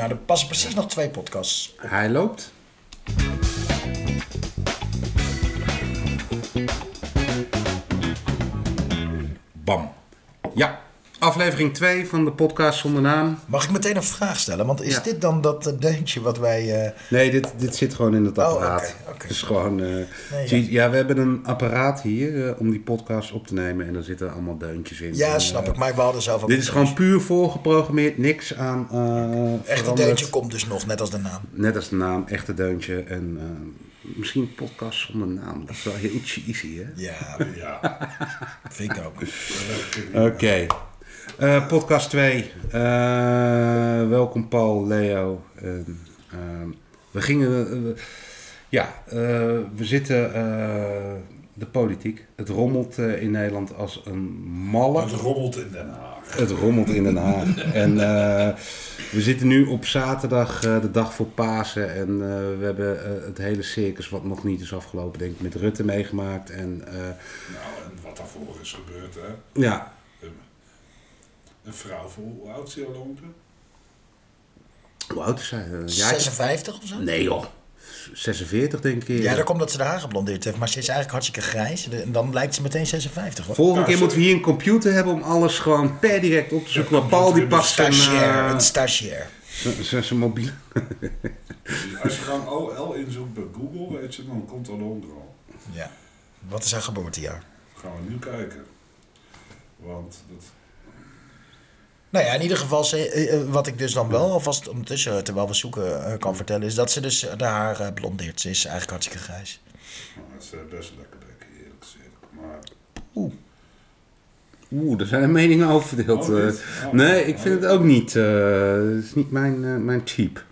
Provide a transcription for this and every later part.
Nou, er passen precies nog twee podcasts. Hij loopt. Aflevering 2 van de podcast zonder naam. Mag ik meteen een vraag stellen? Want is Ja. dit dan dat eh, deuntje wat wij... eh, Nee, dit, dit zit gewoon in het Oh, apparaat. oké, oké. Dus gewoon. eh, Nee, zie- ja. we hebben een apparaat hier om die podcast op te nemen en daar zitten allemaal deuntjes in. Ja, En, snap ik. Maar we hadden zelf ook... Dit is gewoon puur voorgeprogrammeerd, niks aan. Echte veranderd. deuntje komt dus nog, net als de naam. Net als de naam, echte deuntje. En misschien podcast zonder naam. Dat is wel heel cheesy, hè? Ja, Ja, vind ik ook. Oké. Eh, podcast 2. Eh, welkom Paul, Leo. En, ehm, we gingen... ja, eh, we zitten... de politiek. Het rommelt in Nederland als een malle. het rommelt in Den Haag. Het rommelt in Den Haag. En we zitten nu op zaterdag, de dag voor Pasen. En we hebben het hele circus, wat nog niet is afgelopen, denk ik, met Rutte meegemaakt. En Nou, en wat daarvoor is gebeurd, hè. ja, Een vrouw voor hoe oud is die al ongeveer? hoe oud is zij? Een jaartje? 56 of zo? Nee joh, 46 denk ik. Ja, dat komt dat ze de haar geblondeerd heeft. Maar ze is eigenlijk hartstikke grijs. En dan lijkt ze meteen 56 hoor. Volgende keer moeten we hier een computer hebben om alles gewoon per direct op te zoeken. Maar Paul die past zijn, Stagiair, eh, een stagiair. zijn- zijn zijn mobiel. Als je gewoon OL inzoekt bij Google, weet je, dan komt er onder al. Ja. Wat is haar geboortejaar? Gaan we nu kijken. Want dat, Nou ja, in ieder geval, ze, eh, eh, wat ik dus dan wel alvast ondertussen, terwijl we zoeken, eh, kan vertellen, is dat ze dus de haar eh, blondeert. Ze is eigenlijk hartstikke grijs. dat is eh, best een lekker bekje, eerlijk gezegd. Maar Oeh, daar zijn de meningen over verdeeld. Oh, eh. Oh, nee, ik oh. vind het ook niet. eh, Het is niet mijn, eh, mijn cheap.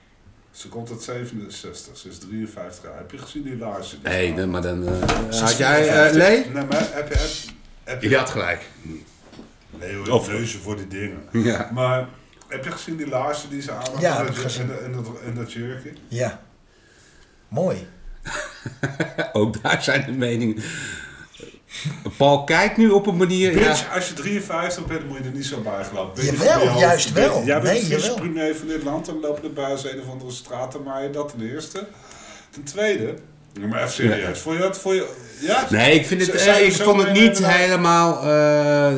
ze komt uit 67, ze is 53 jaar. Heb je gezien die laarzen? Nee, maar dan. eh, is had jij, eh 54. Lee? Nee, maar heb je... Heb, heb je Je had gelijk. Nee hoor, Of- neuzen voor die dingen. Ja. Maar heb je gezien die laarzen die ze aan had? Ja, en, heb dat- ik gezien. en, en, dat, en dat jurkje? Ja. Mooi. Ook daar zijn de meningen. Paul kijkt nu op een manier. Bitch, Ja, als je 53 bent, moet je er niet zo bij gelopen. Jawel, juist wel. Jij bent Nee, de vicepremier van dit land en lopen de buis een of andere straat te maaien. Dat ten eerste. Ten tweede, ja, maar even serieus. Vond je dat? Vond je, ja? nee, ik, vind het, Z- eh, ik vond het niet helemaal. eh,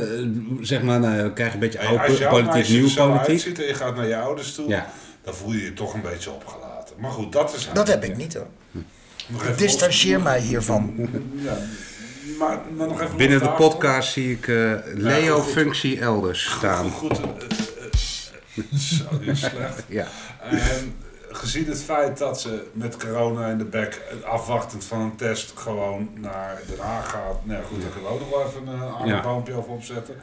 zeg maar, nou, we krijgen een beetje oude als jouw politiek, er zo politiek. uitziet en je gaat naar je ouders toe, Ja. dan voel je je toch een beetje opgelaten. Maar goed, dat is Dat heb ik niet hoor. Ik even distancieer mij hiervan. Ja, maar, maar nog even Binnen de podcast zie ik eh, Leo-functie elders staan. Goed, goed, eh, eh, zo, dit is slecht. Ja. En gezien het feit dat ze met corona in de bek, afwachtend van een test, gewoon naar Den Haag gaat. Nou goed, daar kunnen we ook nog wel even een uh, aardig Ja. boompje over opzetten.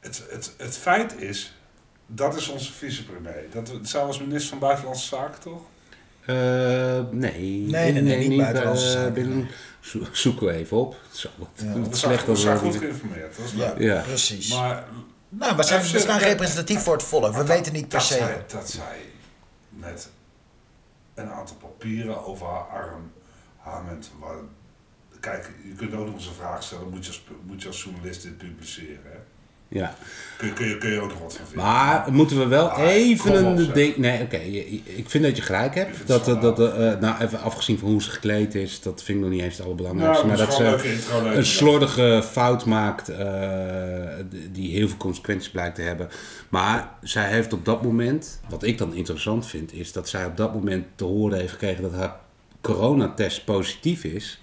Het, het, het feit is, dat is onze vicepremier. Dat zou als minister van Buitenlandse Zaken toch? Eh, nee. nee, nee, niet buitenlandse eh, zaken, binnen- nee. zo- zoeken we even op. Zo, wat, Ja. wat We slecht zijn, we zijn goed geïnformeerd. Dat is Ja, leuk. Ja. precies. Maar nou, we zijn, we staan representatief voor het volk. We weten niet per dat se. zij, dat zij met een aantal papieren over haar arm hangend. Waar, kijk, je kunt ook nog eens een vraag stellen: moet je als, moet je als journalist dit publiceren? Hè? Ja. Kun, je- kun, je, kun je ook nog wat van vinden? Maar moeten we wel Ah, even op, een ding. Nee, oké. Ik vind dat je gelijk hebt. Dat, dat, eh, nou, even afgezien van hoe ze gekleed is, dat vind ik nog niet eens het allerbelangrijkste. Nou, maar dat ze een slordige fout maakt eh, die heel veel consequenties blijkt te hebben. Maar zij heeft op dat moment, wat ik dan interessant vind, is dat zij op dat moment te horen heeft gekregen dat haar coronatest positief is.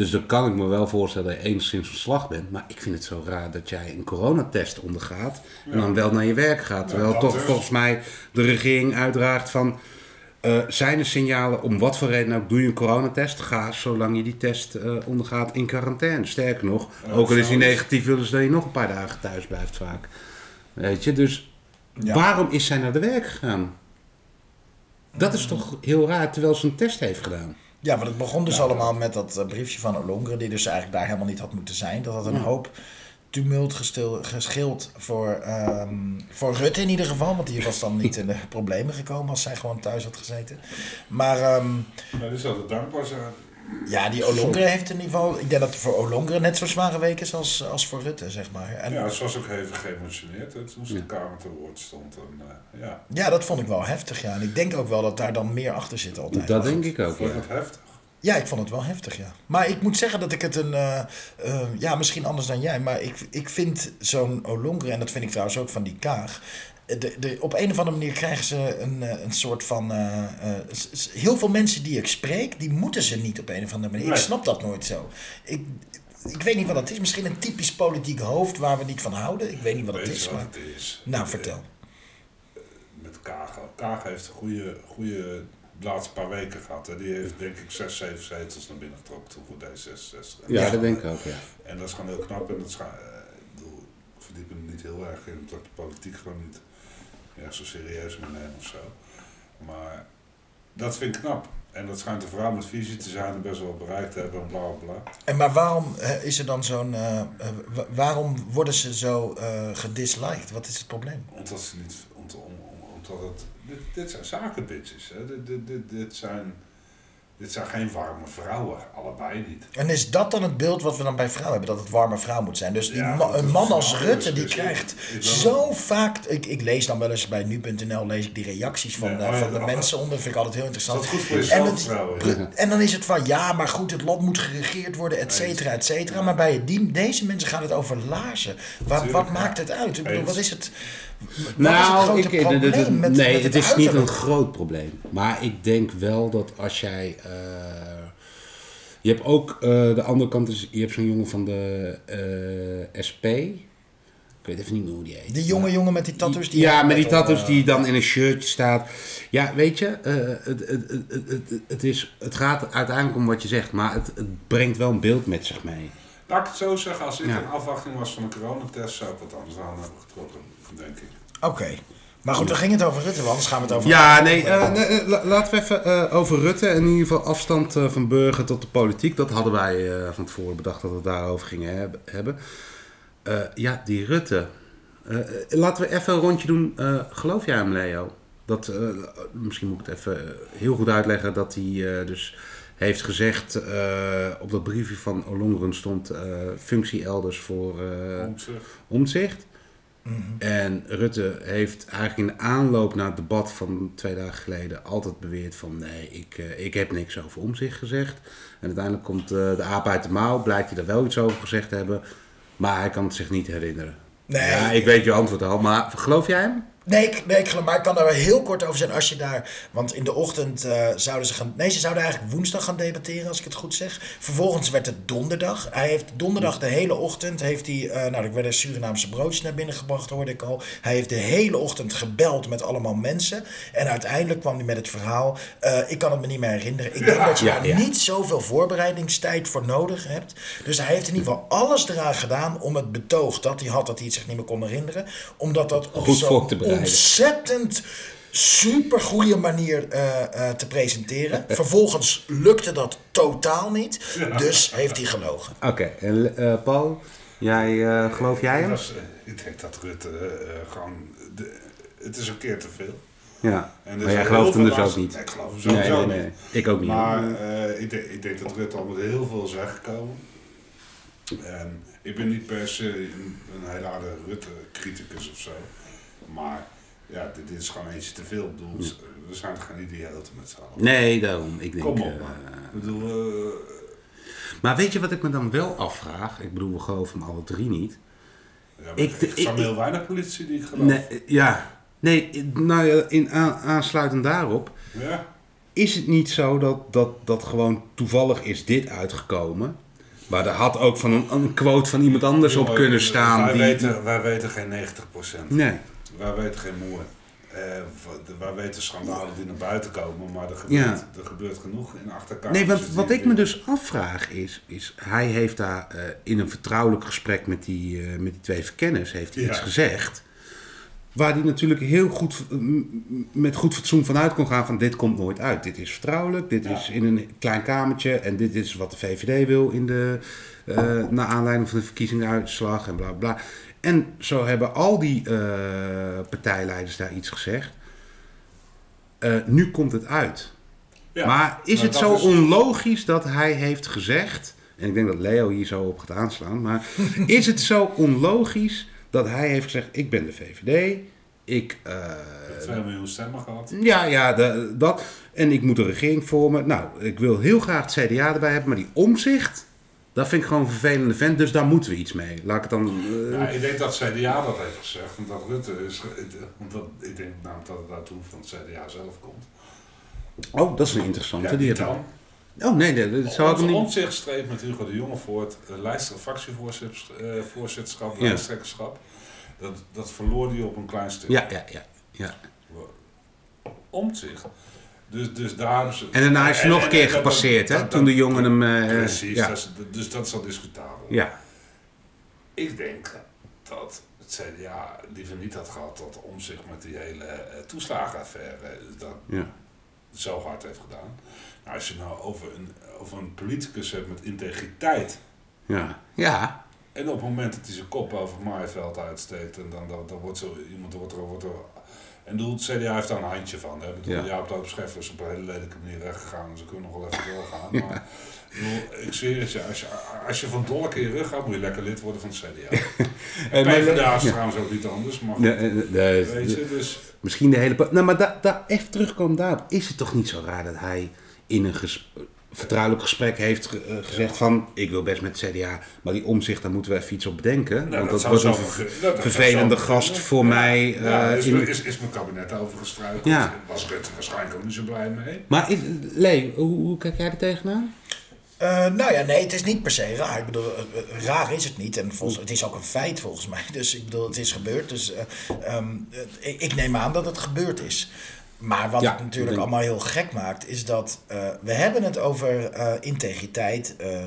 Dus dan kan ik me wel voorstellen dat je enigszins van slag bent. Maar ik vind het zo raar dat jij een coronatest ondergaat en dan wel naar je werk gaat. Terwijl toch dus. volgens mij de regering uitdraagt van... eh, zijn er signalen, om wat voor reden ook, doe je een coronatest? Ga, zolang je die test eh, ondergaat, in quarantaine. Sterker nog, ook al is die negatief, willen ze dat je nog een paar dagen thuis blijft vaak. Weet je, dus Ja. waarom is zij naar de werk gegaan? Dat is toch heel raar, terwijl ze een test heeft gedaan. Ja, want het begon dus allemaal met dat eh, briefje van Olongre, die dus eigenlijk daar helemaal niet had moeten zijn. Dat had een hoop tumult gestil, geschild voor, ehm, voor Rutte in ieder geval, want die was dan niet in de problemen gekomen als zij gewoon thuis had gezeten. Maar ehm, Maar die zou er dankbaar zijn. Ja, die Olongren heeft in ieder geval... Ik denk dat het voor Olongren net zo zware week is als, als voor Rutte, zeg maar. En, Ja, ze was ook even geëmotioneerd hè, toen ze de Kamer te woord stond. En, eh, ja, Ja, dat vond ik wel heftig, ja. En ik denk ook wel dat daar dan meer achter zit altijd. Dat denk ik ook, vond ja. dat heftig? Ja, ik vond het wel heftig, ja. Maar ik moet zeggen dat ik het een... eh, eh, ja, misschien anders dan jij, maar ik, ik vind zo'n Olongren... en dat vind ik trouwens ook van die Kaag... De, de, op een of andere manier krijgen ze een, eh, een soort van... eh, eh, heel veel mensen die ik spreek, die moeten ze niet op een of andere manier. Ik snap dat nooit zo. Ik, ik weet niet wat dat is. Misschien een typisch politiek hoofd waar we niet van houden. Ik weet niet wat het is, wat maar... het is? Nou, vertel. Met Kaag. Kaag heeft een goede, goede de laatste paar weken gehad. Hè. Die heeft denk ik zes, zeven zetels naar binnen getrokken toen voor D66. En Ja, is dat denk ik ook, ja. En dat is gewoon heel knap. En dat is, gewoon, eh, ik bedoel, ik verdiep me niet heel erg in, omdat de politiek gewoon niet ja, zo serieus mee neem of zo. Maar dat vind ik knap. En dat schijnt een vrouw met visie te zijn en best wel bereikt te hebben en bla bla bla. En maar waarom is er dan zo'n... eh, eh, wa- waarom worden ze zo eh gedisliked? Wat is het probleem? Omdat ze niet. Omdat, om, om- omdat het. Dit, dit zijn zakenbitches. Hè. Dit, dit, dit, dit, zijn, dit zijn geen warme vrouwen. Allebei niet. En is dat dan het beeld wat we dan bij vrouwen hebben? Dat het warme vrouw moet zijn. Dus die Ja, ma- dat een man als Rutte, die krijgt zo vaak... Ik, ik lees dan wel eens bij nu.nl lees ik die reacties van, Ja, eh, oh van de mensen onder. vind ik altijd heel interessant. dat goed voor En, het- dan is het van, ja, maar goed, het land moet geregeerd worden, et cetera, et cetera. Maar bij die, deze mensen gaat het over laarzen. Wat, wat maakt het uit? Ik bedoel, wat is het... Het Nou, grote ik, de- de- de- met, nee, met het is niet een groot probleem. Maar ik denk wel dat als jij. eh, je hebt ook eh, de andere kant, is, je hebt zo'n jongen van de eh, SP. Ik weet even niet meer hoe die heet. Die jonge jongen met die tattoos. Die ja, met die tattoos die dan in een shirtje staat. Ja, weet je, eh, het, het, het, het, het, het is, het gaat uiteindelijk om wat je zegt, maar het, het brengt wel een beeld met zich mee. Laat ik het zo zeggen, als ik Ja. in afwachting was van een coronatest, zou ik wat anders aan hebben getrokken, denk ik. Oké. Maar goed, dan ging het over Rutte, want anders gaan we het over... Ja, nee, nee, la- laten we even eh, over Rutte en in ieder geval afstand eh, van burger tot de politiek. Dat hadden wij eh, van tevoren bedacht dat we het daarover gingen heb- hebben. Eh, ja, die Rutte. Laten we even een rondje doen. Eh, geloof jij hem, Leo? Dat, eh, misschien moet ik het even heel goed uitleggen dat hij eh, dus heeft gezegd eh, op dat briefje van Olongren stond eh, functie elders voor eh Om zich. omzicht. Mhm. En Rutte heeft eigenlijk in de aanloop naar het debat van twee dagen geleden altijd beweerd van nee, ik, eh, ik heb niks over omzicht gezegd. En uiteindelijk komt eh, de aap uit de mouw, blijkt hij er wel iets over gezegd te hebben, maar hij kan het zich niet herinneren. Nee. Ja, ik weet je antwoord al, maar geloof jij hem? Nee, ik, nee ik, geloof- maar ik kan daar wel heel kort over zijn als je daar... Want in de ochtend eh, zouden ze gaan... Nee, ze zouden eigenlijk woensdag gaan debatteren, als ik het goed zeg. Vervolgens werd het donderdag. Hij heeft donderdag de hele ochtend... Heeft hij, eh, nou, er werden Surinaamse broodjes naar binnen gebracht, hoorde ik al. Hij heeft de hele ochtend gebeld met allemaal mensen. En uiteindelijk kwam hij met het verhaal... eh, ik kan het me niet meer herinneren. Ik denk dat je Ja, daar ja. niet zoveel voorbereidingstijd voor nodig hebt. Dus hij heeft in ieder geval alles eraan gedaan... om het betoog dat hij had, dat hij het zich niet meer kon herinneren... omdat dat op Goed zo'n. Ontzettend super goede manier eh, eh, te presenteren. Vervolgens lukte dat totaal niet. Dus heeft hij gelogen. Oké, en eh, Paul, jij, eh, geloof jij hem? Ik denk dat Rutte gewoon... De, het is een keer te veel. Ja, En er maar jij zijn gelooft hem dus ook niet. Nee, ik geloof hem Nee, sowieso nee, nee, niet. ik ook niet. Maar eh, ik, denk, ik denk dat Rutte al met heel veel is weggekomen. En ik ben niet per se een, een hele harde Rutte-criticus of zo. Maar ja, dit, dit is gewoon eentje te veel. Ik bedoel, we zijn toch geen idioten met z'n allen. Nee, daarom. Ik denk, Kom op, eh, man. Ik bedoel, eh, maar weet je wat ik me dan wel afvraag? Ik bedoel, we geloven hem alle drie niet. ja, Ik- ik, ik- heel weinig politie die ik geloof. Nee, eh, ja. Nee, nou ja, in aan, aansluitend daarop. Ja? Is het niet zo dat, dat, dat gewoon toevallig is dit uitgekomen? Maar er had ook van een, een quote van iemand anders op kunnen staan. Wij, die, weten, wij weten geen 90%. Nee. Wij weten geen moer. Eh, v- wij weten schandalen die naar buiten komen, maar er gebeurt, Ja. er gebeurt genoeg in achterkamers. Nee, want die- wat ik me dus afvraag is, is hij heeft daar eh, in een vertrouwelijk gesprek met die, eh, met die twee verkenners heeft hij Ja. iets gezegd. Waar hij natuurlijk heel goed, met goed fatsoen vanuit kon gaan van dit komt nooit uit. Dit is vertrouwelijk, dit Ja. is in een klein kamertje en dit is wat de VVD wil in de, naar aanleiding van de verkiezingsuitslag en bla bla. En zo hebben al die eh, partijleiders daar iets gezegd. Eh, nu komt het uit. Ja, maar is nou, het zo is- onlogisch dat hij heeft gezegd, en ik denk dat Leo hier zo op gaat aanslaan, maar is het zo onlogisch dat hij heeft gezegd, ik ben de VVD, ik... eh, 2 miljoen stemmen gehad. ja, ja, de- dat. En ik moet een regering vormen. Nou, ik wil heel graag het CDA erbij hebben, maar die omzicht, dat vind ik gewoon een vervelende vent, dus daar moeten we iets mee. Laat ik het dan... eh, Ja, ik denk dat CDA dat heeft gezegd. En dat Rutte is. ge- Want dat, ik denk namelijk dat het daartoe van het CDA zelf komt. Oh, dat is een interessante. Ja, die dan. Oh nee, dat dat zou ik niet... zich streed met Hugo de Jonge voor het uh, lijst, fractievoorzitterschap, Ja. lijsttrekkerschap. Dat, dat verloor hij op een klein stuk. Ja, ja, ja. ja. Om zich. Dus, dus daar hebben ze... En daarna is hij nog een en- keer dat- gepasseerd, hè? dat- Toen de jongen hem... eh, Precies, ja. dat is- dus dat is al discutabel. ja. Ik denk dat het CDA liever niet had gehad dat om zich met die hele eh, toeslagenaffaire dat Ja. zo hard heeft gedaan. Nou, als je nou over een, over een politicus hebt met integriteit. Ja. Ja. En op het moment dat hij zijn kop over maaiveld uitsteekt, en dan, dan, dan wordt zo iemand wordt er, wordt er. En bedoel, het CDA heeft daar een handje van. Hè? Bedoel, Ja. Jaap Loop Scheffer is op een hele lelijke manier weggegaan, dus we kunnen nog wel even doorgaan. Maar ik, bedoel, ik zweer het je, als je, als je van dolk in je rug gaat, moet je lekker lid worden van het CDA. Eh, En PvdA is ja. trouwens ook niet anders, maar goed, de- de- weet je, dus... Misschien de hele... Nou, maar da, da, even terugkomen daarop. Is het toch niet zo raar dat hij in een ges- vertrouwelijk gesprek heeft eh, gezegd van... Ik wil best met het CDA, maar die omzicht, daar moeten we even iets op bedenken. Nou, want dat, wordt een vervelende gast voor Ja. mij. Ja, eh, is, in- is, is mijn kabinet over gestruikeld. Ja. Was Rutte waarschijnlijk ook niet zo blij mee. Maar is, Lee, hoe, hoe kijk jij er tegenaan? Eh, nou ja, nee, het is niet per se raar. Ik bedoel, raar is het niet. En volgens, het is ook een feit volgens mij. Dus ik bedoel, het is gebeurd. Dus eh, ehm, eh, ik, ik neem aan dat het gebeurd is. Maar wat Ja, het natuurlijk denk- allemaal heel gek maakt, is dat eh, we hebben het over eh, integriteit, eh, eh, eh,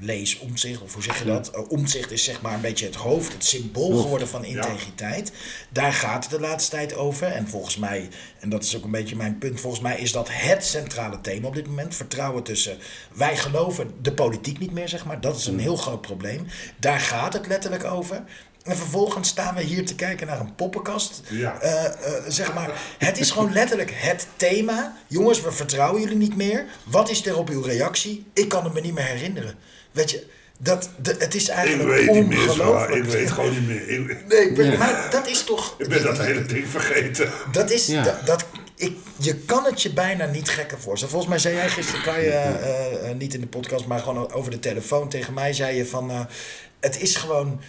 lees omzicht, of hoe zeg je dat? Eh, omzicht is zeg maar een beetje het hoofd, het symbool geworden van integriteit. Daar gaat het de laatste tijd over. En volgens mij, en dat is ook een beetje mijn punt, volgens mij is dat het centrale thema op dit moment. Vertrouwen tussen, wij geloven de politiek niet meer, zeg maar. Dat is een heel groot probleem. Daar gaat het letterlijk over. En vervolgens staan we hier te kijken naar een poppenkast. Ja. Eh, eh, zeg maar, het is gewoon letterlijk het thema. Jongens, we vertrouwen jullie niet meer. Wat is er op uw reactie? Ik kan het me niet meer herinneren. Weet je, dat, de, het is Ik eigenlijk weet niet meer zo. ongelooflijk. Ik weet gewoon niet meer. Ik, Nee, ik ben- maar dat is toch... ik ben dat hele ding vergeten. Dat is, Ja. dat, dat- ik, je kan het je bijna niet gekker voorstellen. Volgens mij zei jij gisteren, kan je, eh, eh, niet in de podcast, maar gewoon over de telefoon tegen mij, zei je van, eh, het is gewoon,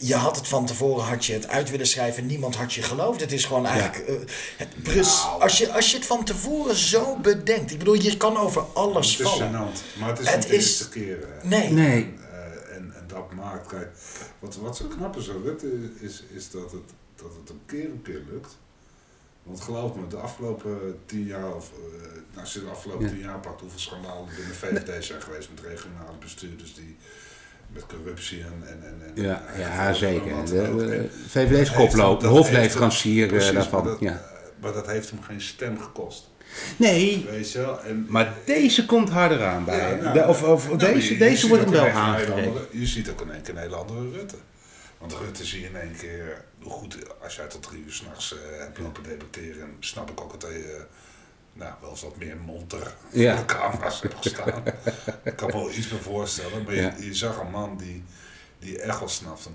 je, had het van tevoren, had je het uit willen schrijven, niemand had je geloofd. Het is gewoon eigenlijk, eh, het, Nou. als, je, als je het van tevoren zo bedenkt, ik bedoel, je kan over alles Het is vallen. gênant. Maar het is Het niet de eerste keer. Nee. Nee. Eh, en, en dat maakt, kijk, wat, wat zo knap is aan Rutte is, is dat, het, dat het een keer een keer lukt. Want geloof me, de afgelopen tien jaar, of eh, als je de afgelopen Ja. tien jaar pakt, hoeveel schandalen er binnen VVD zijn geweest met regionale bestuurders die met corruptie en. en, en, en Ja, en- ja zeker. VVD is dat koploper, de hem- eh, daarvan. Maar dat, ja. maar dat heeft hem geen stem gekost. Nee, Weet je wel? En, maar deze komt harder aan bij Ja, nou, De- of, of nou, deze, je- je deze wordt hem wel andere- Je ziet ook in één keer een hele andere Rutte. Want Rutte zie je in één keer, goed, als jij tot drie uur s'nachts uh, hebt lopen debatteren, snap ik ook dat uh, nou, wel eens wat meer monter Ja. voor de camera's gestaan. ik kan me wel iets meer voorstellen, maar je, Ja. je zag een man die, die echt wel snapte.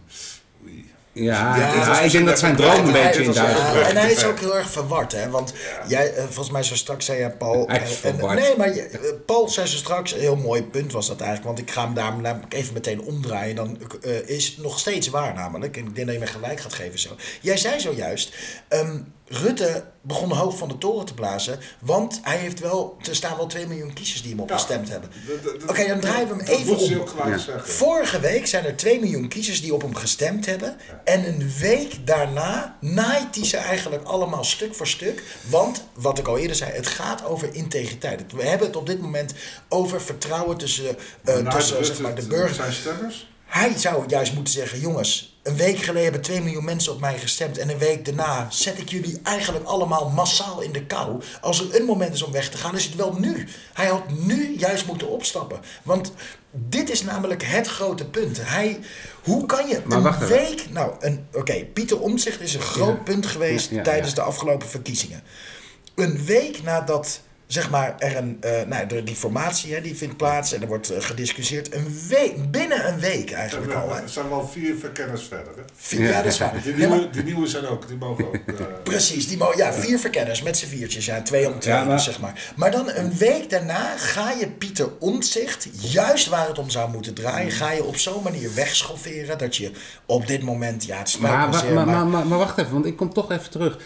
Oei. Ja, ik denk dat zijn droom een beetje in. Ja, en hij is ook heel erg verward, hè? Want Ja. jij, eh, volgens mij zo straks zei je, Paul. Hij is eh, en- nee, maar je- eh, Paul zei zo straks, een heel mooi punt was dat eigenlijk. Want ik ga hem daar namelijk even meteen omdraaien. Dan eh, is het nog steeds waar, namelijk. En ik denk dat je me gelijk gaat geven zo. Jij zei zojuist. ehm Rutte begon hoog van de toren te blazen. Want hij heeft wel. Er staan wel 2 miljoen kiezers die hem op Ja. gestemd hebben. Oké, dan draaien we hem dat even om. Ja. Vorige week zijn er 2 miljoen kiezers die op hem gestemd hebben. En een week daarna naait hij ze eigenlijk allemaal stuk voor stuk. Want, wat ik al eerder zei, het gaat over integriteit. We hebben het op dit moment over vertrouwen tussen, eh, Nou, tussen Rutte, zeg maar, de het- burgers. Zijn stemmers? Hij zou juist moeten zeggen, jongens, een week geleden hebben 2 miljoen mensen op mij gestemd. En een week daarna zet ik jullie eigenlijk allemaal massaal in de kou. Als er een moment is om weg te gaan, is het wel nu. Hij had nu juist moeten opstappen. Want dit is namelijk het grote punt. Hij, hoe kan je Maar een even. week... Nou, oké, Pieter Omtzigt is een groot Ja. punt geweest Ja, ja, tijdens de afgelopen verkiezingen. Een week nadat zeg maar, er een, eh, nou, de, die formatie hè, die vindt plaats en er wordt eh, gediscussieerd. Een week, binnen een week eigenlijk al. Hè. Er zijn wel vier verkenners verder. Hè? Vier, ja, dat is waar. Die Ja, maar- nieuwe, die nieuwe zijn ook, die mogen ook. eh, Precies, die mo- ja, vier verkenners met z'n viertjes, ja, twee om twee, Ja, maar- zeg maar. Maar dan een week daarna ga je Pieter Omtzigt, juist waar het om zou moeten draaien, ga je op zo'n manier wegschofferen dat je op dit moment, ja, het spijt Maar, me wa- zeer, maar, maar- maar, maar, maar wacht even, want ik kom toch even terug.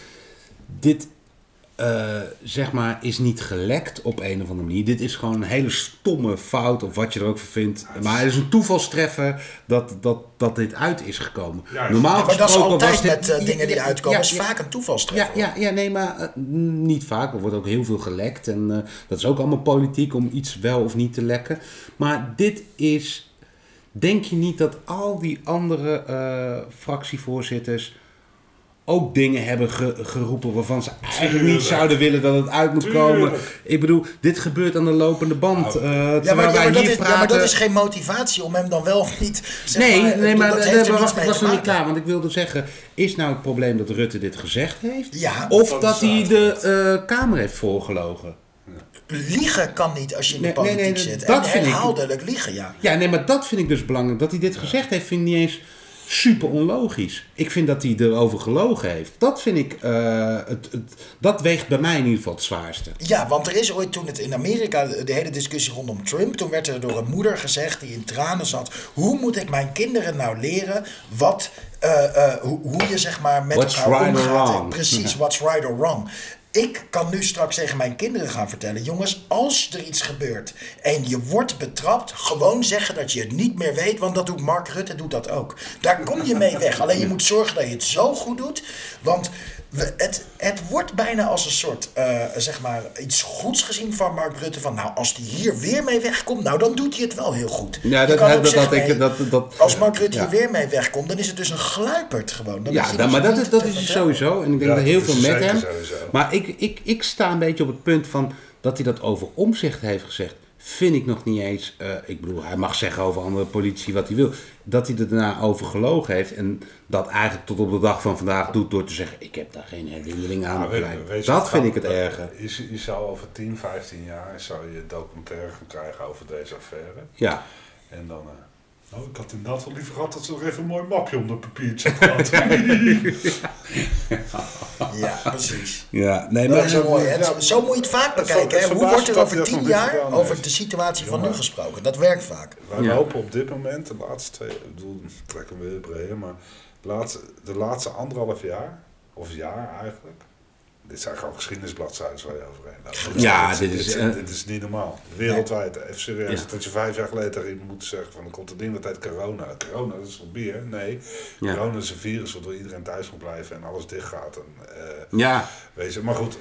Dit, eh, zeg maar, is niet gelekt op een of andere manier. Dit is gewoon een hele stomme fout, of wat je er ook van vindt. Maar het is een toevalstreffer dat, dat, dat dit uit is gekomen. Juist. Normaal Ja, maar dat is gesproken altijd was dit- met eh, dingen die Ja, uitkomen, ja, is vaak een toevalstreffer. Ja, ja, ja, nee, maar eh, niet vaak. Er wordt ook heel veel gelekt. En dat is ook allemaal politiek om iets wel of niet te lekken. Maar dit is. Denk je niet dat al die andere fractievoorzitters ook dingen hebben ge- geroepen waarvan ze eigenlijk niet zouden willen dat het uit moet komen? Ik bedoel, dit gebeurt aan de lopende band. eh, Ja maar, ja, wij maar dat hier is, praten. ja, maar dat is geen motivatie om hem dan wel of niet. Zeg Nee, maar, nee, maar, dat nee, er maar wacht, ik was nog niet klaar. Want ik wilde zeggen, is nou het probleem dat Rutte dit gezegd heeft? Ja, Of Dat hij de eh, Kamer heeft voorgelogen? liegen kan niet als je in de Nee, politiek nee, zit. dat en ik- herhaaldelijk liegen, ja. Ja, nee, maar dat vind ik dus belangrijk. Dat hij dit gezegd heeft, vind ik niet eens super onlogisch. Ik vind dat hij erover gelogen heeft. Dat vind ik, eh, het, het, dat weegt bij mij in ieder geval het zwaarste. Ja, want er is ooit toen het in Amerika, de hele discussie rondom Trump, toen werd er door een moeder gezegd die in tranen zat: hoe moet ik mijn kinderen nou leren wat, eh, eh, hoe, hoe je zeg maar met What's elkaar right omgaat? Precies, what's right or wrong. Ik kan nu straks tegen mijn kinderen gaan vertellen: jongens, als er iets gebeurt en je wordt betrapt, gewoon zeggen dat je het niet meer weet, want dat doet Mark Rutte doet dat ook. Daar kom je mee weg. Alleen je moet zorgen dat je het zo goed doet, want we, het, het wordt bijna als een soort, eh, zeg maar, iets goeds gezien van Mark Rutte. Van nou, als hij hier weer mee wegkomt, nou dan doet hij het wel heel goed. Ja, dat- dat- dat- zeggen, dat nee, dat- dat- als Mark Rutte ja. hier weer mee wegkomt, dan is het dus een gluiperd gewoon. Dan Ja, dus maar dat is, dat is sowieso. En ik denk Ja, dat heel veel met hem. sowieso. Maar ik, ik, ik sta een beetje op het punt van dat hij dat over omzicht heeft gezegd. Vind ik nog niet eens. eh, ik bedoel, hij mag zeggen over andere politici wat hij wil. Dat hij er daarna over gelogen heeft. En dat eigenlijk tot op de dag van vandaag doet door te zeggen: Ik heb daar geen herinnering aan. Weet- weet je dat vind ik het erger. Je, je zou over 10, 15 jaar zou je documentaire gaan krijgen over deze affaire. Ja. En dan. eh, nou, ik had inderdaad wel liever gehad dat ze nog even een mooi mapje om dat papiertje had. Ja, precies. ja, nee, Dat maar. is zo mooi. ja, Het- zo moet je het vaak bekijken. hè. Hoe wordt er over dat tien dat jaar over de situatie van nu gesproken? Dat werkt vaak. Wij Ja. lopen op dit moment, de laatste twee, ik bedoel, ik trek hem weer breder, maar de laatste, de laatste anderhalf jaar, of jaar eigenlijk, dit zijn gewoon geschiedenisbladzijden waar je overheen loopt. Ja, dit is, Dit, eh, dit is niet normaal. Wereldwijd, even serieus, Ja. dat je vijf jaar geleden moet zeggen van, er komt een ding dat heet corona. Corona, dat is toch bier? Nee, Ja. corona is een virus waardoor iedereen thuis moet blijven en alles dicht gaat. En, eh, Ja, Weet je, maar goed,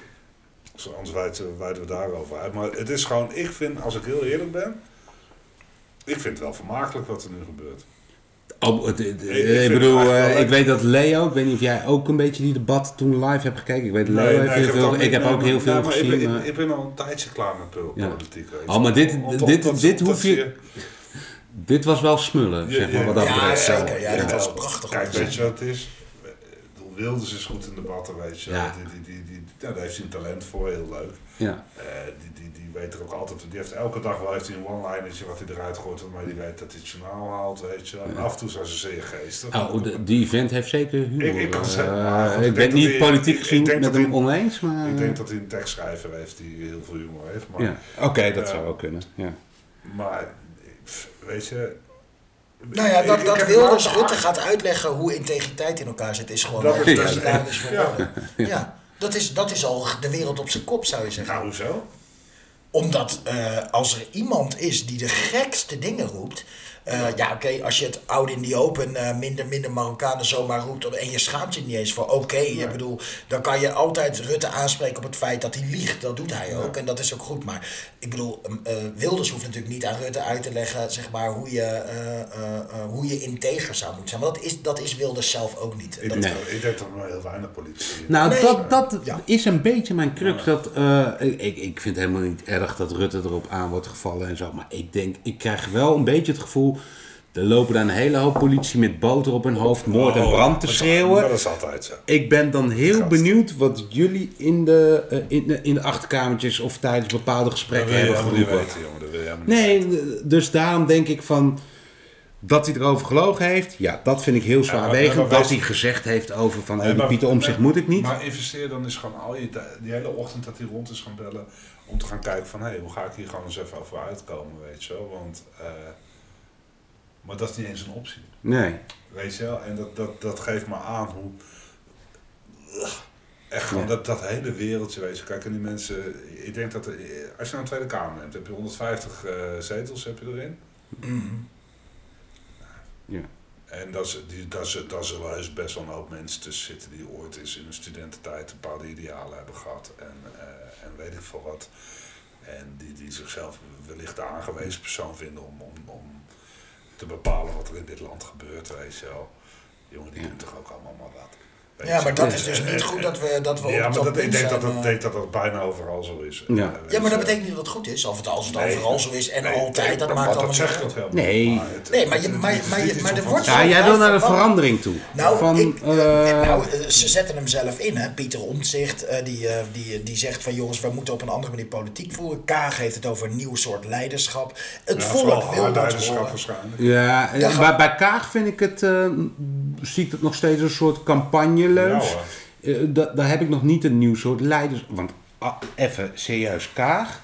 anders wijden, wijden we daarover uit. Maar het is gewoon, ik vind, als ik heel eerlijk ben, ik vind het wel vermakelijk wat er nu gebeurt. Oh, het, het- Ik bedoel, eh, ik weet dat Leo, ik weet niet of jij ook een beetje die debat toen live hebt gekeken. Ik weet dat Leo Nee, heel veel, ik heb ook heel veel gezien. Ik ben, ik, al een tijdje klaar met politiek. Oh, maar dit- dit- dit hoef je- Dit was wel smullen, zeg maar, wat dat ja, betreft. zeker, ja, dit Ja. was prachtig Kijk, weet je wat het is? Wilders is goed in debatten, weet je. Ja. Die, die, die, die, daar heeft hij een talent voor, heel leuk. Ja. Eh, die, die, die weet er ook altijd, die heeft elke dag wel heeft hij een one-linertje wat hij eruit gooit, waarmee hij weet dat hij het journaal haalt, weet je. En af en toe zijn ze zeer geestig. Oh, die event heeft zeker humor. Ik- ik kan Eh, maar ik ben niet politiek gezien met hem oneens, maar... Ik denk dat hij een tekstschrijver heeft die heel veel humor heeft. Maar, Ja, oké, dat zou ook kunnen. Ja. maar weet je... Nou ja, dat, dat Wilders Rutte gaat uitleggen hoe integriteit in elkaar zit, is gewoon Dat is- ja. woorden. Ja, dat is, dat is al de wereld op zijn kop, zou je zeggen. Nou, hoezo? Omdat eh, als er iemand is die de gekste dingen roept. Eh, ja, oké, als je het oud in die open eh, minder, minder Marokkanen zomaar roept. en je schaamt je niet eens voor. Oké, ik bedoel, dan kan je altijd Rutte aanspreken op het feit dat hij liegt. Dat doet hij ook en dat is ook goed. Maar ik bedoel, eh, Wilders hoeft natuurlijk niet aan Rutte uit te leggen. zeg maar hoe je, eh, eh, eh, hoe je integer zou moeten zijn. Want dat is, dat is Wilders zelf ook niet. Ik, Dat- denk, ik denk dat er maar heel weinig politici Nou, Nee. dat, dat Ja. is een beetje mijn crux. Dat, eh, ik, ik vind het helemaal niet erg dat Rutte erop aan wordt gevallen en zo. Maar ik denk, ik krijg wel een beetje het gevoel Er lopen daar een hele hoop politie met boter op hun hoofd, moord en Oh, brand te is- schreeuwen. Dat is altijd zo. Ik ben dan heel benieuwd wat jullie in de, eh, in, de, in de achterkamertjes of tijdens bepaalde Dat gesprekken wil je hebben geroepen. weten, jongen. Dat wil je helemaal niet Nee, dus daarom denk ik van dat hij erover gelogen heeft. Ja, dat vind ik heel zwaarwegend. dat wees- hij gezegd heeft over van Nee, Pieter Omtzigt nee, moet ik niet. Maar investeer dan eens gewoon al je die hele ochtend dat hij rond is gaan bellen. Om te gaan kijken van, hé, hey, hoe ga ik hier gewoon eens even over uitkomen, weet je wel. Want, eh, maar dat is niet eens een optie. Nee. Weet je wel, en dat, dat, dat geeft me aan hoe. Echt gewoon Ja. dat, dat hele wereldje, weet je. Kijk, en die mensen. Ik denk dat. er- Als je nou een Tweede Kamer neemt, heb je 150 eh, zetels heb je erin. Mhm. Ja. En dat, is, die, dat, is, dat zullen heus best wel een hoop mensen tussen zitten die ooit eens in hun studententijd een bepaalde idealen hebben gehad. En, eh, en weet ik veel wat. En die, die zichzelf wellicht de aangewezen persoon vinden om te bepalen wat er in dit land gebeurt, weet je wel. Jongen, die doen toch ook allemaal Ja, maar dat is dus niet goed dat we, dat we Ja, op maar dat dat, ik denk dat, zijn, dat, eh. denk dat dat bijna overal zo is. Ja. Eh, Ja, maar dat betekent niet dat het goed is. Of het, als het Nee, overal zo is en nee, altijd, nee, dat maar maakt dat allemaal ook helemaal Nee. het- Nee, maar je- maar- maar je- maar er wordt Ja, jij wil naar de verandering toe. Nou, van, ik, eh, eh, nou, eh, ze zetten hem zelf in, hè. Pieter Omtzigt, eh, die, eh, die, die zegt van jongens, we moeten op een andere manier politiek voeren. Kaag heeft het over een nieuw soort leiderschap. Het Ja, volk wil dat waarschijnlijk. ja, bij, bij Kaag vind ik het, eh, zie ik het nog steeds een soort Ja, hoor. Eh, da- daar heb ik nog niet een nieuw soort leiders. Want ah, even serieus, Kaag.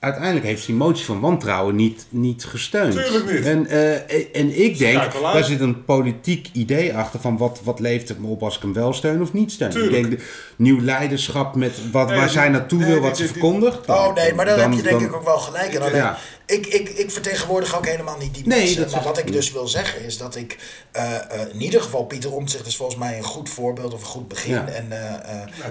Uiteindelijk heeft die motie van wantrouwen niet, niet gesteund. Tuurlijk niet. En, eh, en ik denk, daar zit een politiek idee achter van wat, wat levert het me op als ik hem wel steun of niet steun. Tuurlijk. Ik denk, de, nieuw leiderschap met wat, Nee, waar die- zij naartoe nee, wil, wat ze verkondigt. Oh nee, maar daar dan- heb je denk dan- ik ook wel gelijk. En alleen, Ja. ik, ik, ik vertegenwoordig ook helemaal niet die Nee, mensen. dat maar wat ik dus wil zeggen is dat ik eh, eh, in ieder geval Pieter Omtzigt is volgens mij een goed voorbeeld of een goed begin. Ja. En Ja,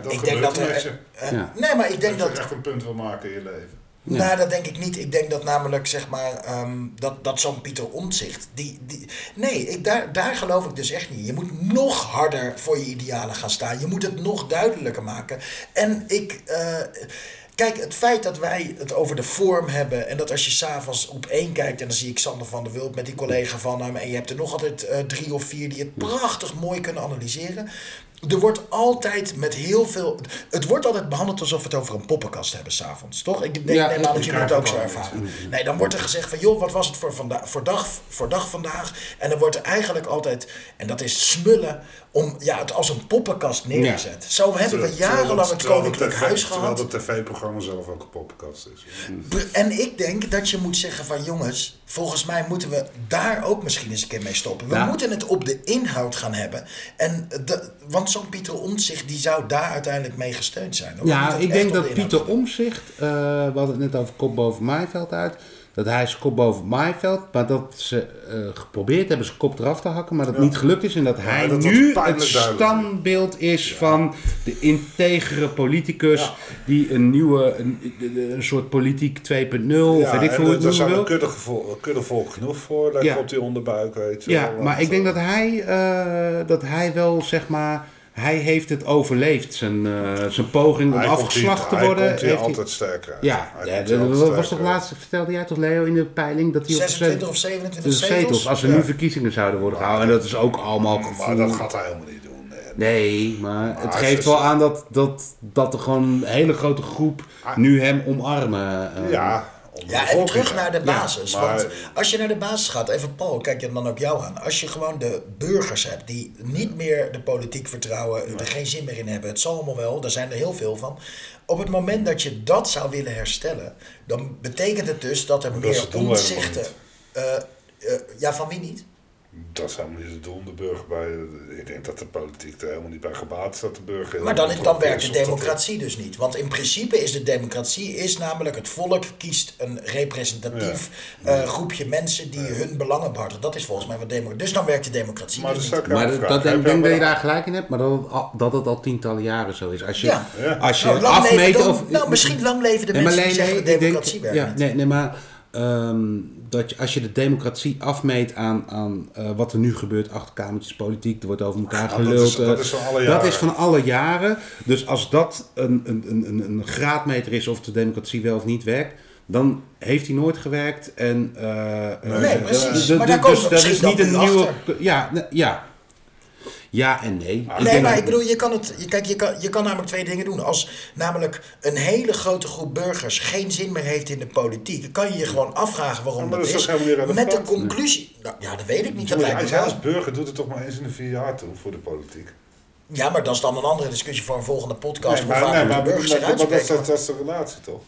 dat ik denk gebeurt dat een er. Ja. Nee, maar ik denk Dat dat. je echt een punt wil maken in je leven. Nou, dat denk ik niet. Ik denk dat namelijk, zeg maar, ehm, dat, dat zo'n Pieter Omtzigt, die, die... Nee, ik, daar, daar geloof ik dus echt niet. Je moet nog harder voor je idealen gaan staan. Je moet het nog duidelijker maken. En ik... eh, Kijk, het feit dat wij het over de vorm hebben en dat als je s'avonds op één kijkt en dan zie ik Sander van der Wulp met die collega van hem en je hebt er nog altijd eh, drie of vier die het prachtig mooi kunnen analyseren. Er wordt altijd met heel veel. Het wordt altijd behandeld alsof we het over een poppenkast hebben s'avonds, toch? Ik denk Ja, neem aan dat jullie het ook zo ervaren. Nee, dan wordt er gezegd van joh, wat was het voor, vanda voor, dag, voor dag vandaag? En dan wordt er eigenlijk altijd, en dat is smullen, om ja, het als een poppenkast neerzet. Zo hebben we jarenlang het Terwijl Koninklijk TV Huis Terwijl gehad. het tv-programma zelf ook een poppenkast is. En ik denk dat je moet zeggen van jongens, volgens mij moeten we daar ook misschien eens een keer mee stoppen. We Ja. moeten het op de inhoud gaan hebben. En de, want zo'n Pieter Omtzigt die zou daar uiteindelijk mee gesteund zijn. hoor. Ja, ik denk de dat Pieter Omzicht, eh we hadden het net over kop boven maaiveld uit, dat hij zijn kop boven maaiveld, maar dat ze eh, geprobeerd hebben zijn kop eraf te hakken, maar dat Ja. niet gelukt is en dat hij dat nu het standbeeld is van de integere politicus die een nieuwe, een, een soort politiek 2.0, of weet ik veel hoe het daar noemen zijn wil. er kudde, gevo- kudde volk genoeg voor, Ja. op die onderbuik, weet je Ja, maar ik denk eh, dat hij, eh, dat hij wel, zeg maar, hij heeft het overleefd, zijn, eh, zijn poging om hij komt afgeslacht te Hij worden. komt hier heeft hij- altijd sterker. Ja, Hij ja dat was toch sterker laatst, vertelde jij toch Leo in de peiling, dat hij op 26 of 27 de zetels. zetels, als er Ja. nu verkiezingen zouden worden gehouden. En dat is ook allemaal gevoel. Maar dat gaat hij helemaal niet doen. Nee. Nee, maar het geeft wel aan dat, dat, dat er gewoon een hele grote groep nu hem omarmen. eh. Ja, Ja, en terug naar de basis. maar- want als je naar de basis gaat, even Paul, kijk je dan ook jou aan. Als je gewoon de burgers hebt die niet meer de politiek vertrouwen, er geen zin meer in hebben, het zal allemaal wel, daar zijn er heel veel van. Op het moment dat je dat zou willen herstellen, dan betekent het dus dat er dat meer niet. eh, eh, ja, van wie niet? Dat is helemaal niet het doel. De burger bij, ik denk dat de politiek er helemaal niet bij gebaat is dat de burger. heel Maar dan, dan werkt de democratie dus niet. Want in principe is de democratie is namelijk het volk kiest een representatief eh, groepje mensen die hun belangen behartigen. Dat is volgens mij wat democratie. Dus dan werkt de democratie Maar dus dat niet. Maar dat, ik denk dat je daar gelijk in hebt, maar dat het, al, dat het al tientallen jaren zo is. Als je, Ja. Als je Nou, afmeet of... nou, misschien lang leven de Nee, maar mensen die zeggen nee, de denk- democratie werkt ja, niet. Nee, nee maar ehm, dat je, als je de democratie afmeet aan, aan eh, wat er nu gebeurt, achterkamertjes politiek, er wordt over elkaar dat geluld. is- dat is van alle dat jaren. is van alle jaren. Dus als dat een, een, een, een, graadmeter is of de democratie wel of niet werkt, dan heeft hij nooit gewerkt. En, eh, Nee, eh, precies. Maar daar dus dat is niet een nieuwe. Ja, ja. Ja en nee. Nee, Nee, denk maar dat- ik bedoel, je kan, het, je, kijk, je, kan, je kan namelijk twee dingen doen. Als namelijk een hele grote groep burgers geen zin meer heeft in de politiek, kan je je gewoon afvragen waarom dat dat is Met de conclusie. Nou, ja, dat weet ik niet. Dat Als lijkt me jij wel. als burger doet het toch maar eens in de vier jaar toe voor de politiek. Ja, maar dat is dan een andere discussie voor een volgende podcast. Nee, hoe maar, vaak nee, maar, burgers maar, maar dat, uitspreken. dat, dat is de relatie toch?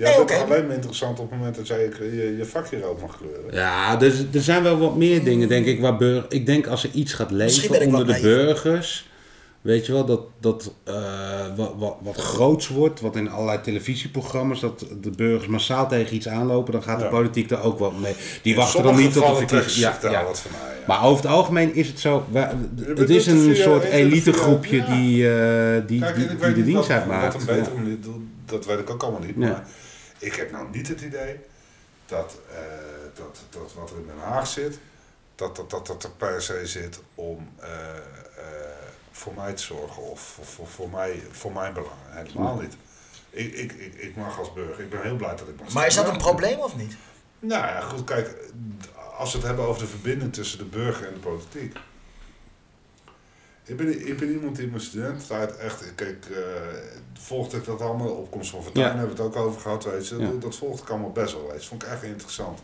Ja, Nee, dat oké. is alleen maar interessant op het moment dat jij je, je, je vakje rood mag kleuren. Ja, dus, er zijn wel wat meer dingen, denk ik, waar burger... Ik denk als er iets gaat leven onder de burgers... Weet je wel, dat, dat eh, wat, wat, wat groots wordt, wat in allerlei televisieprogramma's, dat de burgers massaal tegen iets aanlopen, dan gaat de Ja. politiek daar ook wel mee. Die In wachten dan niet tot de verkiezingen. Ja, ja. wat van ja. Maar over het algemeen is het zo, het is een via- soort elitegroepje die, eh, die, Kijk, die, die ik weet de niet dienst uitmaakt. doet, dat weet ik ook allemaal niet. Ja. Maar ik heb nou niet het idee dat, eh, dat, dat wat er in Den Haag zit, dat dat, dat, dat er per se zit om eh, eh, voor mij te zorgen of voor, voor, voor, mij, voor mijn belangen. Helemaal niet. Ik, ik, ik, ik mag als burger, ik ben heel blij dat ik mag Maar is dat een probleem of niet? Nou ja, goed, kijk, als we het hebben over de verbinding tussen de burger en de politiek. Ik ben, ik ben iemand die in mijn studententijd echt, kijk, eh, volgde ik dat allemaal, opkomst van Fortuyn Ja. hebben we het ook over gehad, weet je. Ja. Dat, dat volgde ik allemaal best wel, weet je. Vond ik echt interessant.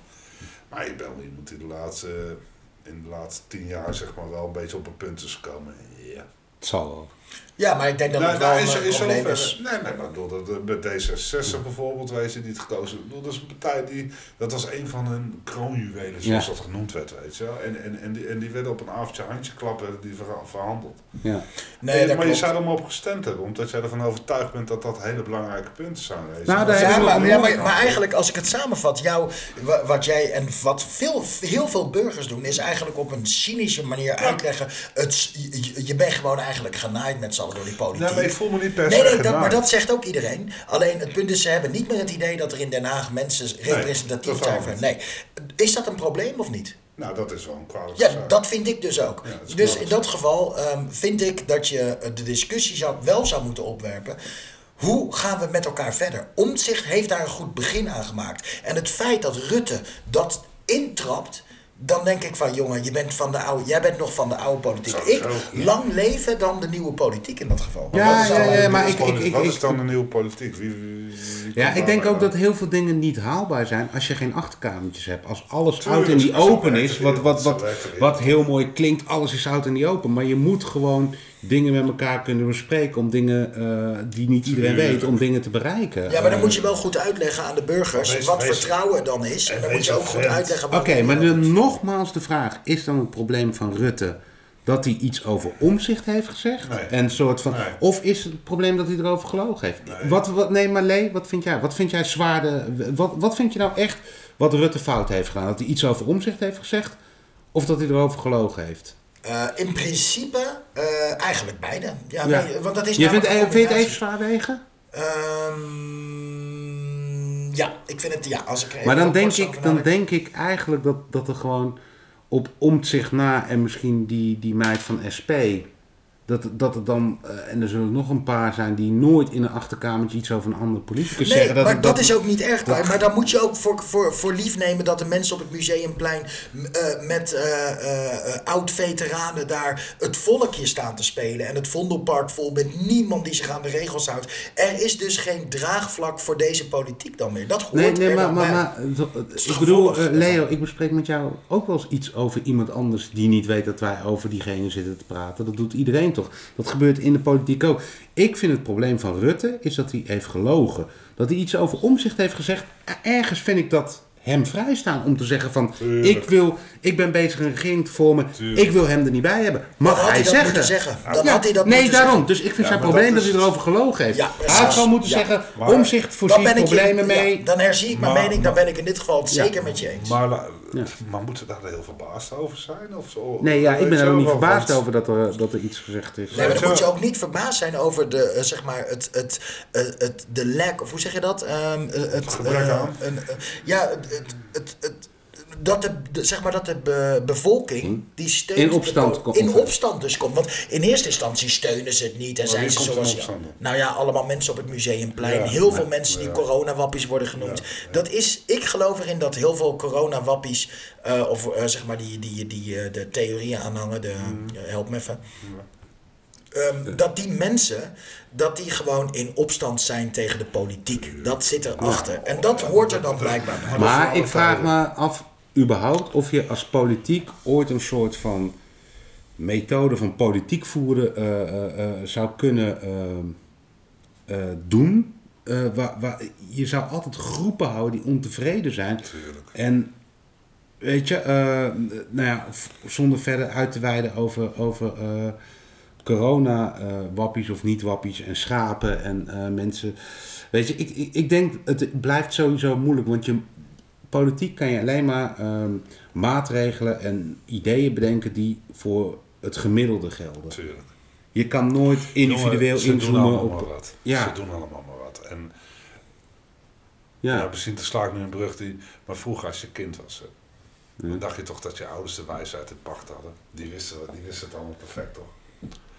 Maar ik ben wel iemand die de laatste, in de laatste tien jaar zeg maar wel een beetje op een punt is gekomen. Ja. Het zal wel. Ja, maar ik denk dat Nou, het wel nou, een is, is probleem is. Nee, nee, maar bedoel, dat, eh, bij D66 bijvoorbeeld, weet je, die het gekozen. Bedoel, dat is een partij die, dat was een van hun kroonjuwelen, zoals Ja. dat genoemd werd, weet je wel. En, en, en, die, en die werden op een avondje handje klap, werden die verha- verhandeld. Ja. Nee, En- maar je klopt. zou er maar op gestemd hebben, omdat jij ervan overtuigd bent dat dat hele belangrijke punten zijn. Weet je. Nou, daar is- Ja, maar, ja, maar, eigenlijk, als ik het samenvat, jou, wa- wat jij en wat veel, heel veel burgers doen, is eigenlijk op een cynische manier uitleggen. Het, je, je bent gewoon eigenlijk genaaid met z'n allen door die politiek. Nee, maar ik voel me niet per se Nee, nee, dat, maar dat zegt ook iedereen. Alleen het punt is, ze hebben niet meer het idee dat er in Den Haag mensen representatief zijn. voor-. Nee. Is dat een probleem of niet? Nou, dat is wel een kwalijke Ja, zaak. dat vind ik dus ook. Ja, dus in dat geval ehm, vind ik dat je eh, de discussie zou, wel zou moeten opwerpen. Hoe gaan we met elkaar verder? Omtzigt heeft daar een goed begin aan gemaakt. En het feit dat Rutte dat intrapt. Dan denk ik van jongen, je bent van de oude, jij bent nog van de oude politiek. Ik lang leven dan de nieuwe politiek in dat geval. Ja, Wat is dan ja, de ja, maar nieuwe ik- ik- politiek? ik- Wat ik- is dan de nieuwe politiek? Wie, wie- wie- wie Ja, ik denk ook dat heel veel dingen niet haalbaar zijn als je geen achterkamertjes hebt. Als alles Tuurlijk, oud en die zo open is, wat, wat, wat, wat heel mooi klinkt, alles is oud en die open. Maar je moet gewoon dingen met elkaar kunnen bespreken om dingen eh, die niet iedereen weet, om dingen te bereiken. Ja, maar dan moet je wel goed uitleggen aan de burgers Wees- wat wees- vertrouwen dan is. En dan moet je ook goed uitleggen Oké, maar dan nogmaals de vraag: is dan het probleem van Rutte dat hij iets over omzicht heeft gezegd? Nee. En soort van, Nee. Of is het probleem dat hij erover gelogen heeft? Nee. Wat, wat, nee, maar Lee, wat vind jij? Wat vind jij zwaarde? Wat, wat vind je nou echt wat Rutte fout heeft gedaan? Dat hij iets over omzicht heeft gezegd? Of dat hij erover gelogen heeft? Eh, in principe eh, eigenlijk beide. Ja, Ja. nee, want dat is Je vindt, eh, vind je het even zwaar wegen? Ehm, ja, ik vind het ja. Als ik Maar dan denk, ik, dan denk ik eigenlijk dat, dat er gewoon op omzicht na en misschien die, die meid van SP. Dat, dat er dan, eh, en er zullen nog een paar zijn die nooit in een achterkamertje iets over een andere politicus Nee, zeggen. Dat, maar dat, is ook niet erg. Maar dan moet je ook voor, voor, voor lief nemen dat de mensen op het museumplein eh, met eh, oud-veteranen daar het volkje staan te spelen. En het Vondelpark vol met niemand die zich aan de regels houdt. Er is dus geen draagvlak voor deze politiek dan meer. Dat hoort Nee, nee maar, maar, maar ik het bedoel, Leo, ik bespreek met jou ook wel eens iets over iemand anders die niet weet dat wij over diegene zitten te praten. Dat doet iedereen Dat gebeurt in de politiek ook. Ik vind het probleem van Rutte is dat hij heeft gelogen. Dat hij iets over omzicht heeft gezegd. Ergens vind ik dat hem vrijstaan om te zeggen van Tuurlijk. ik wil, ik ben bezig een regering te vormen, Tuurlijk. ik wil hem er niet bij hebben. Mag hij zeggen? Dan Ja, had hij dat nee, daarom. zeggen. Dus ik vind Ja, zijn probleem dat hij erover gelogen heeft. Ja, hij had gewoon moeten Ja. zeggen, Maar- omzicht je- problemen ja, mee. dan herzie ik mijn Maar- mening. Dan ben ik in dit geval het Ja. zeker met je eens. Maar, maar moeten we daar heel verbaasd over zijn? Of zo? Nee, ja, ik ben er ook niet verbaasd over dat er, dat er iets gezegd is. Nee, maar dan je moet je ook niet verbaasd zijn over de, eh, zeg maar, het, het, eh, het, de lack, of hoe zeg je dat? Ehm, eh, het Gebrek aan. een, ja, het, het, dat de, zeg maar dat de be- bevolking die steunt In opstand komt. in opstand dus komt. Want in eerste instantie steunen ze het niet en zijn ze zoals nou ja, allemaal mensen op het museumplein, Ja, heel ja, veel mensen die coronawappies worden genoemd. Dat is, ik geloof erin dat heel veel coronawappies eh, of eh, zeg maar die, die, die eh, de theorieën aanhangen, de Mm. help me even. Ehm, dat die mensen, dat die gewoon in opstand zijn tegen de politiek. Dat zit erachter. En dat hoort er dan blijkbaar bij. Maar ik vraag me af, überhaupt, of je als politiek ooit een soort van methode van politiek voeren eh, eh, eh, zou kunnen eh, eh, doen. Eh, waar, waar, je zou altijd groepen houden die ontevreden zijn. Tuurlijk. En weet je, eh, nou ja, zonder verder uit te wijden over, over eh, corona, eh, wappies of niet wappies en schapen en eh, mensen. Weet je, ik, ik, ik denk het blijft sowieso moeilijk, want je, politiek kan je alleen maar ehm, maatregelen en ideeën bedenken die voor het gemiddelde gelden. Tuurlijk. Je kan nooit individueel Jongen, ze doen inzoomen allemaal op. maar wat. Ja. Ze doen allemaal maar wat. En ja, Ja, misschien te sla ik nu een brug die... Maar vroeger als je kind was, hè, dan dacht je toch dat je ouders de wijsheid in pacht hadden. Die wisten, die wisten het allemaal perfect, toch?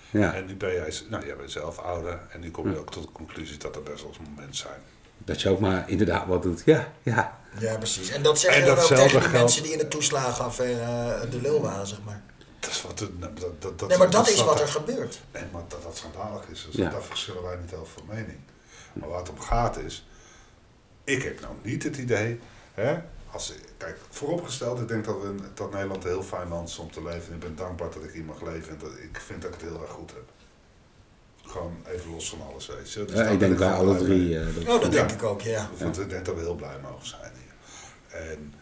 Ja, En nu ben jij, nou, jij bent zelf ouder en nu kom je ook tot de conclusie dat er best wel eens momenten zijn. dat je ook maar inderdaad wat doet. Ja, ja. Ja, precies. En dat zeggen En we dan ook datzelfde tegen de geldt- mensen die in de toeslagenaffaire eh, de lul waren, zeg maar. Dat is wat, het- dat, dat, dat, Nee, maar dat is wat er er- gebeurt. Nee, maar dat dat schandalig is, dus Ja. daar verschillen wij niet over van mening. Maar waar het om gaat is, ik heb nou niet het idee, hè, als, kijk, vooropgesteld, ik denk dat, we, dat Nederland een heel fijn land is om te leven. En ik ben dankbaar dat ik hier mag leven en dat, ik vind dat ik het heel erg goed heb. Gewoon even los van alles, weet je. Dus Ja, ik denk gewoon alle blij drie. eh, dat- Oh, dat Ja. denk ik ook, ja. Want ik denk dat we heel blij mogen zijn hier. En,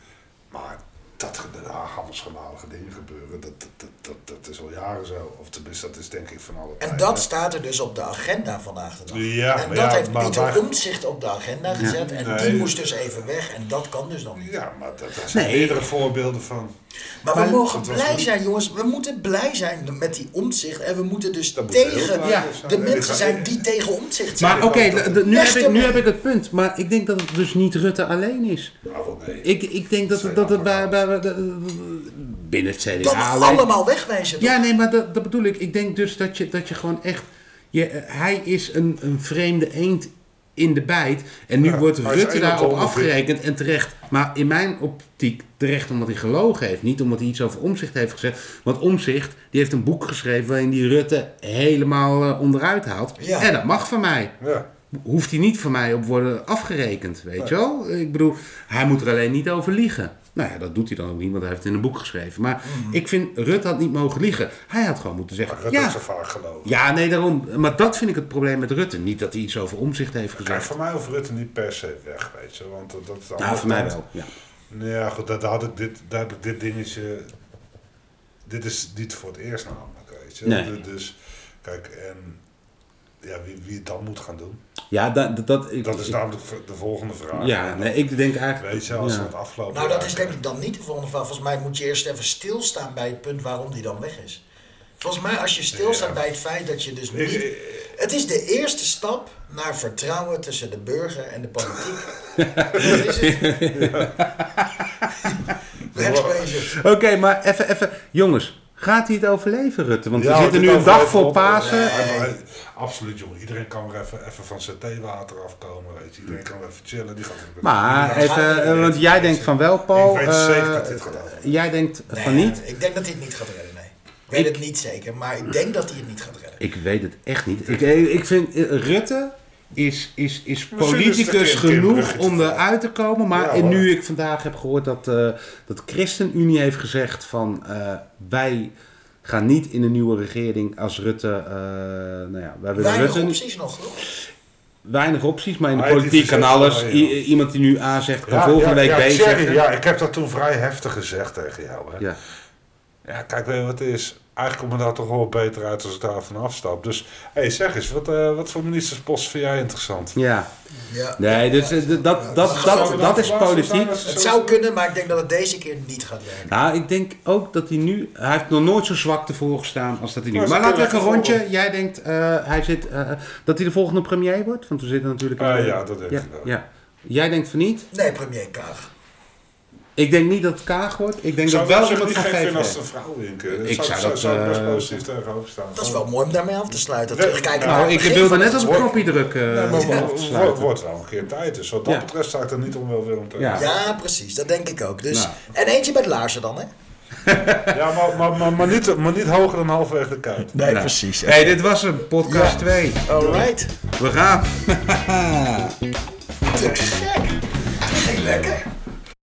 maar dat er Haag allemaal schandalige dingen gebeuren, dat, dat, dat, dat, dat is al jaren zo. Of tenminste, dat is denk ik van alle En tijden. dat staat er dus op de agenda vandaag de dag. Ja, en maar dat ja, heeft maar Pieter Omtzigt op de agenda gezet. En Nee. die moest dus even weg. En dat kan dus dan niet. Ja, maar dat, daar zijn Nee. meerdere voorbeelden van. Maar, Maar we mogen blij zijn, jongens. We moeten blij zijn met die omzicht. En we moeten dus Dat tegen blij Ja. zijn. de mensen zijn die tegen omzicht zijn. Maar oké, dat- nu, heb ik, nu heb ik het punt. Maar ik denk dat het dus niet Rutte alleen is. Nou, nee. Ik, ik denk dat, het- dat het bij, bij, bij- de- binnen het CDA... Alleen- allemaal wegwijzen. toch? Ja, nee, maar dat, dat bedoel ik. Ik denk dus dat je, dat je gewoon echt... Je, hij is een, een vreemde eend in de bijt. En nu Ja, wordt Rutte daarop afgerekend en terecht. Maar in mijn optiek terecht omdat hij gelogen heeft. Niet omdat hij iets over omzicht heeft gezegd. Want omzicht, die heeft een boek geschreven waarin die Rutte helemaal eh, onderuit haalt. Ja. En dat mag van mij. Ja. Hoeft hij niet van mij op worden afgerekend, weet je wel? Ik bedoel, hij moet er alleen niet over liegen. Nou ja, dat doet hij dan ook niet, want hij heeft het in een boek geschreven. Maar ik vind, Rutte had niet mogen liegen. Hij had gewoon moeten zeggen, Maar Rutte ja, zo vaak gelogen. ja, nee, daarom. Maar dat vind ik het probleem met Rutte. Niet dat hij iets over omzicht heeft Kijk, gezegd. voor mij hoeft Rutte niet per se weg, weet je. Want dat is Nou, voor mij wel. Ja. Nou ja, goed, daar, had ik dit, daar heb ik dit dingetje. Dit is niet voor het eerst namelijk, weet je. Nee. Du- Dus, kijk, en ja, wie, wie het dan moet gaan doen, Ja, dat, dat, ik, dat is ik- namelijk de volgende vraag. Ja, nee, ik denk eigenlijk. Weet je, als ja. we het afgelopen Nou, dat is denk ik dan niet de volgende vraag. Volgens mij moet je eerst even stilstaan bij het punt waarom die dan weg is. Volgens mij, als je stilstaat Ja. bij het feit dat je dus niet... ik- Het is de eerste stap naar vertrouwen tussen de burger en de politiek. dat is het. Oké, maar even, even. Jongens, gaat hij het overleven, Rutte? Want Ja, we zitten nu een dag voor Pasen. Ja, maar- absoluut, jongen. Iedereen kan weer even, even van zijn theewater afkomen, weet je. Iedereen kan weer even chillen. Die gaat Maar die gaat even, eh, want jij denkt van wel, Paul. Ik weet eh, zeker dat dit gaat over. Jij denkt Nee, van niet. Ik denk dat hij het niet gaat redden, nee. Ik weet Ik- het niet zeker, maar ik denk dat hij het niet gaat redden. Ik weet het echt niet. Ik, eh, ik vind Rutte is, is, is politicus genoeg om eruit te komen. Maar Ja, en hoor. nu ik vandaag heb gehoord dat, eh dat ChristenUnie heeft gezegd van eh, wij gaan niet in een nieuwe regering als Rutte. eh, nou ja, wij willen Weinig Rutte. opties nog, toch? Weinig opties, maar in de die politiek kan alles. ja. iemand die nu A zegt, kan Ja, volgende ja, week ja, B zeggen. Ja, ik heb dat toen vrij heftig gezegd tegen jou. Hè. Ja. Ja, kijk, weet je wat het is? Eigenlijk komt me daar toch wel beter uit als ik daar van afstap. Dus, hé, hey, zeg eens, wat, eh, wat voor ministerspost vind jij interessant? ja. Ja. Nee, dus eh, dat, dat, dat, dat, dat is politiek. Het zou kunnen, maar ik denk dat het deze keer niet gaat werken. Nou, ik denk ook dat hij nu... Hij heeft nog nooit zo zwak ervoor gestaan als dat hij nu... Maar Maar laten we even een rondje. Jij denkt eh, hij zit, eh, dat hij de volgende premier wordt? Want we zitten natuurlijk... Ah, in- ja, dat denk ja, ik wel. Ja. Jij denkt van niet? Nee, premier Kaag. Ik denk niet dat het Kaag wordt. Ik denk zou dat wel het iemand van gek vinden als het een vrouw winken. Ik zou dat, zou best eh, positief tegenover staan. Dat is wel mooi om daarmee af te sluiten. Terugkijken nou, naar het ik wilde net het op een knopje drukken. Nee, eh, maar om af te wordt wel een keer tijd. Dus wat dat Ja. betreft sta ik er niet onwelwillend tegen. Ja. Ja, precies. Dat denk ik ook. Dus, Nou. En eentje met laarzen dan, hè? Ja, maar, maar, maar, maar, niet, maar niet hoger dan halverwege de kuit. Nee, Nou. precies. hey, dit was hem. Podcast Ja. 2. Alright. We gaan. Te gek. Lekker.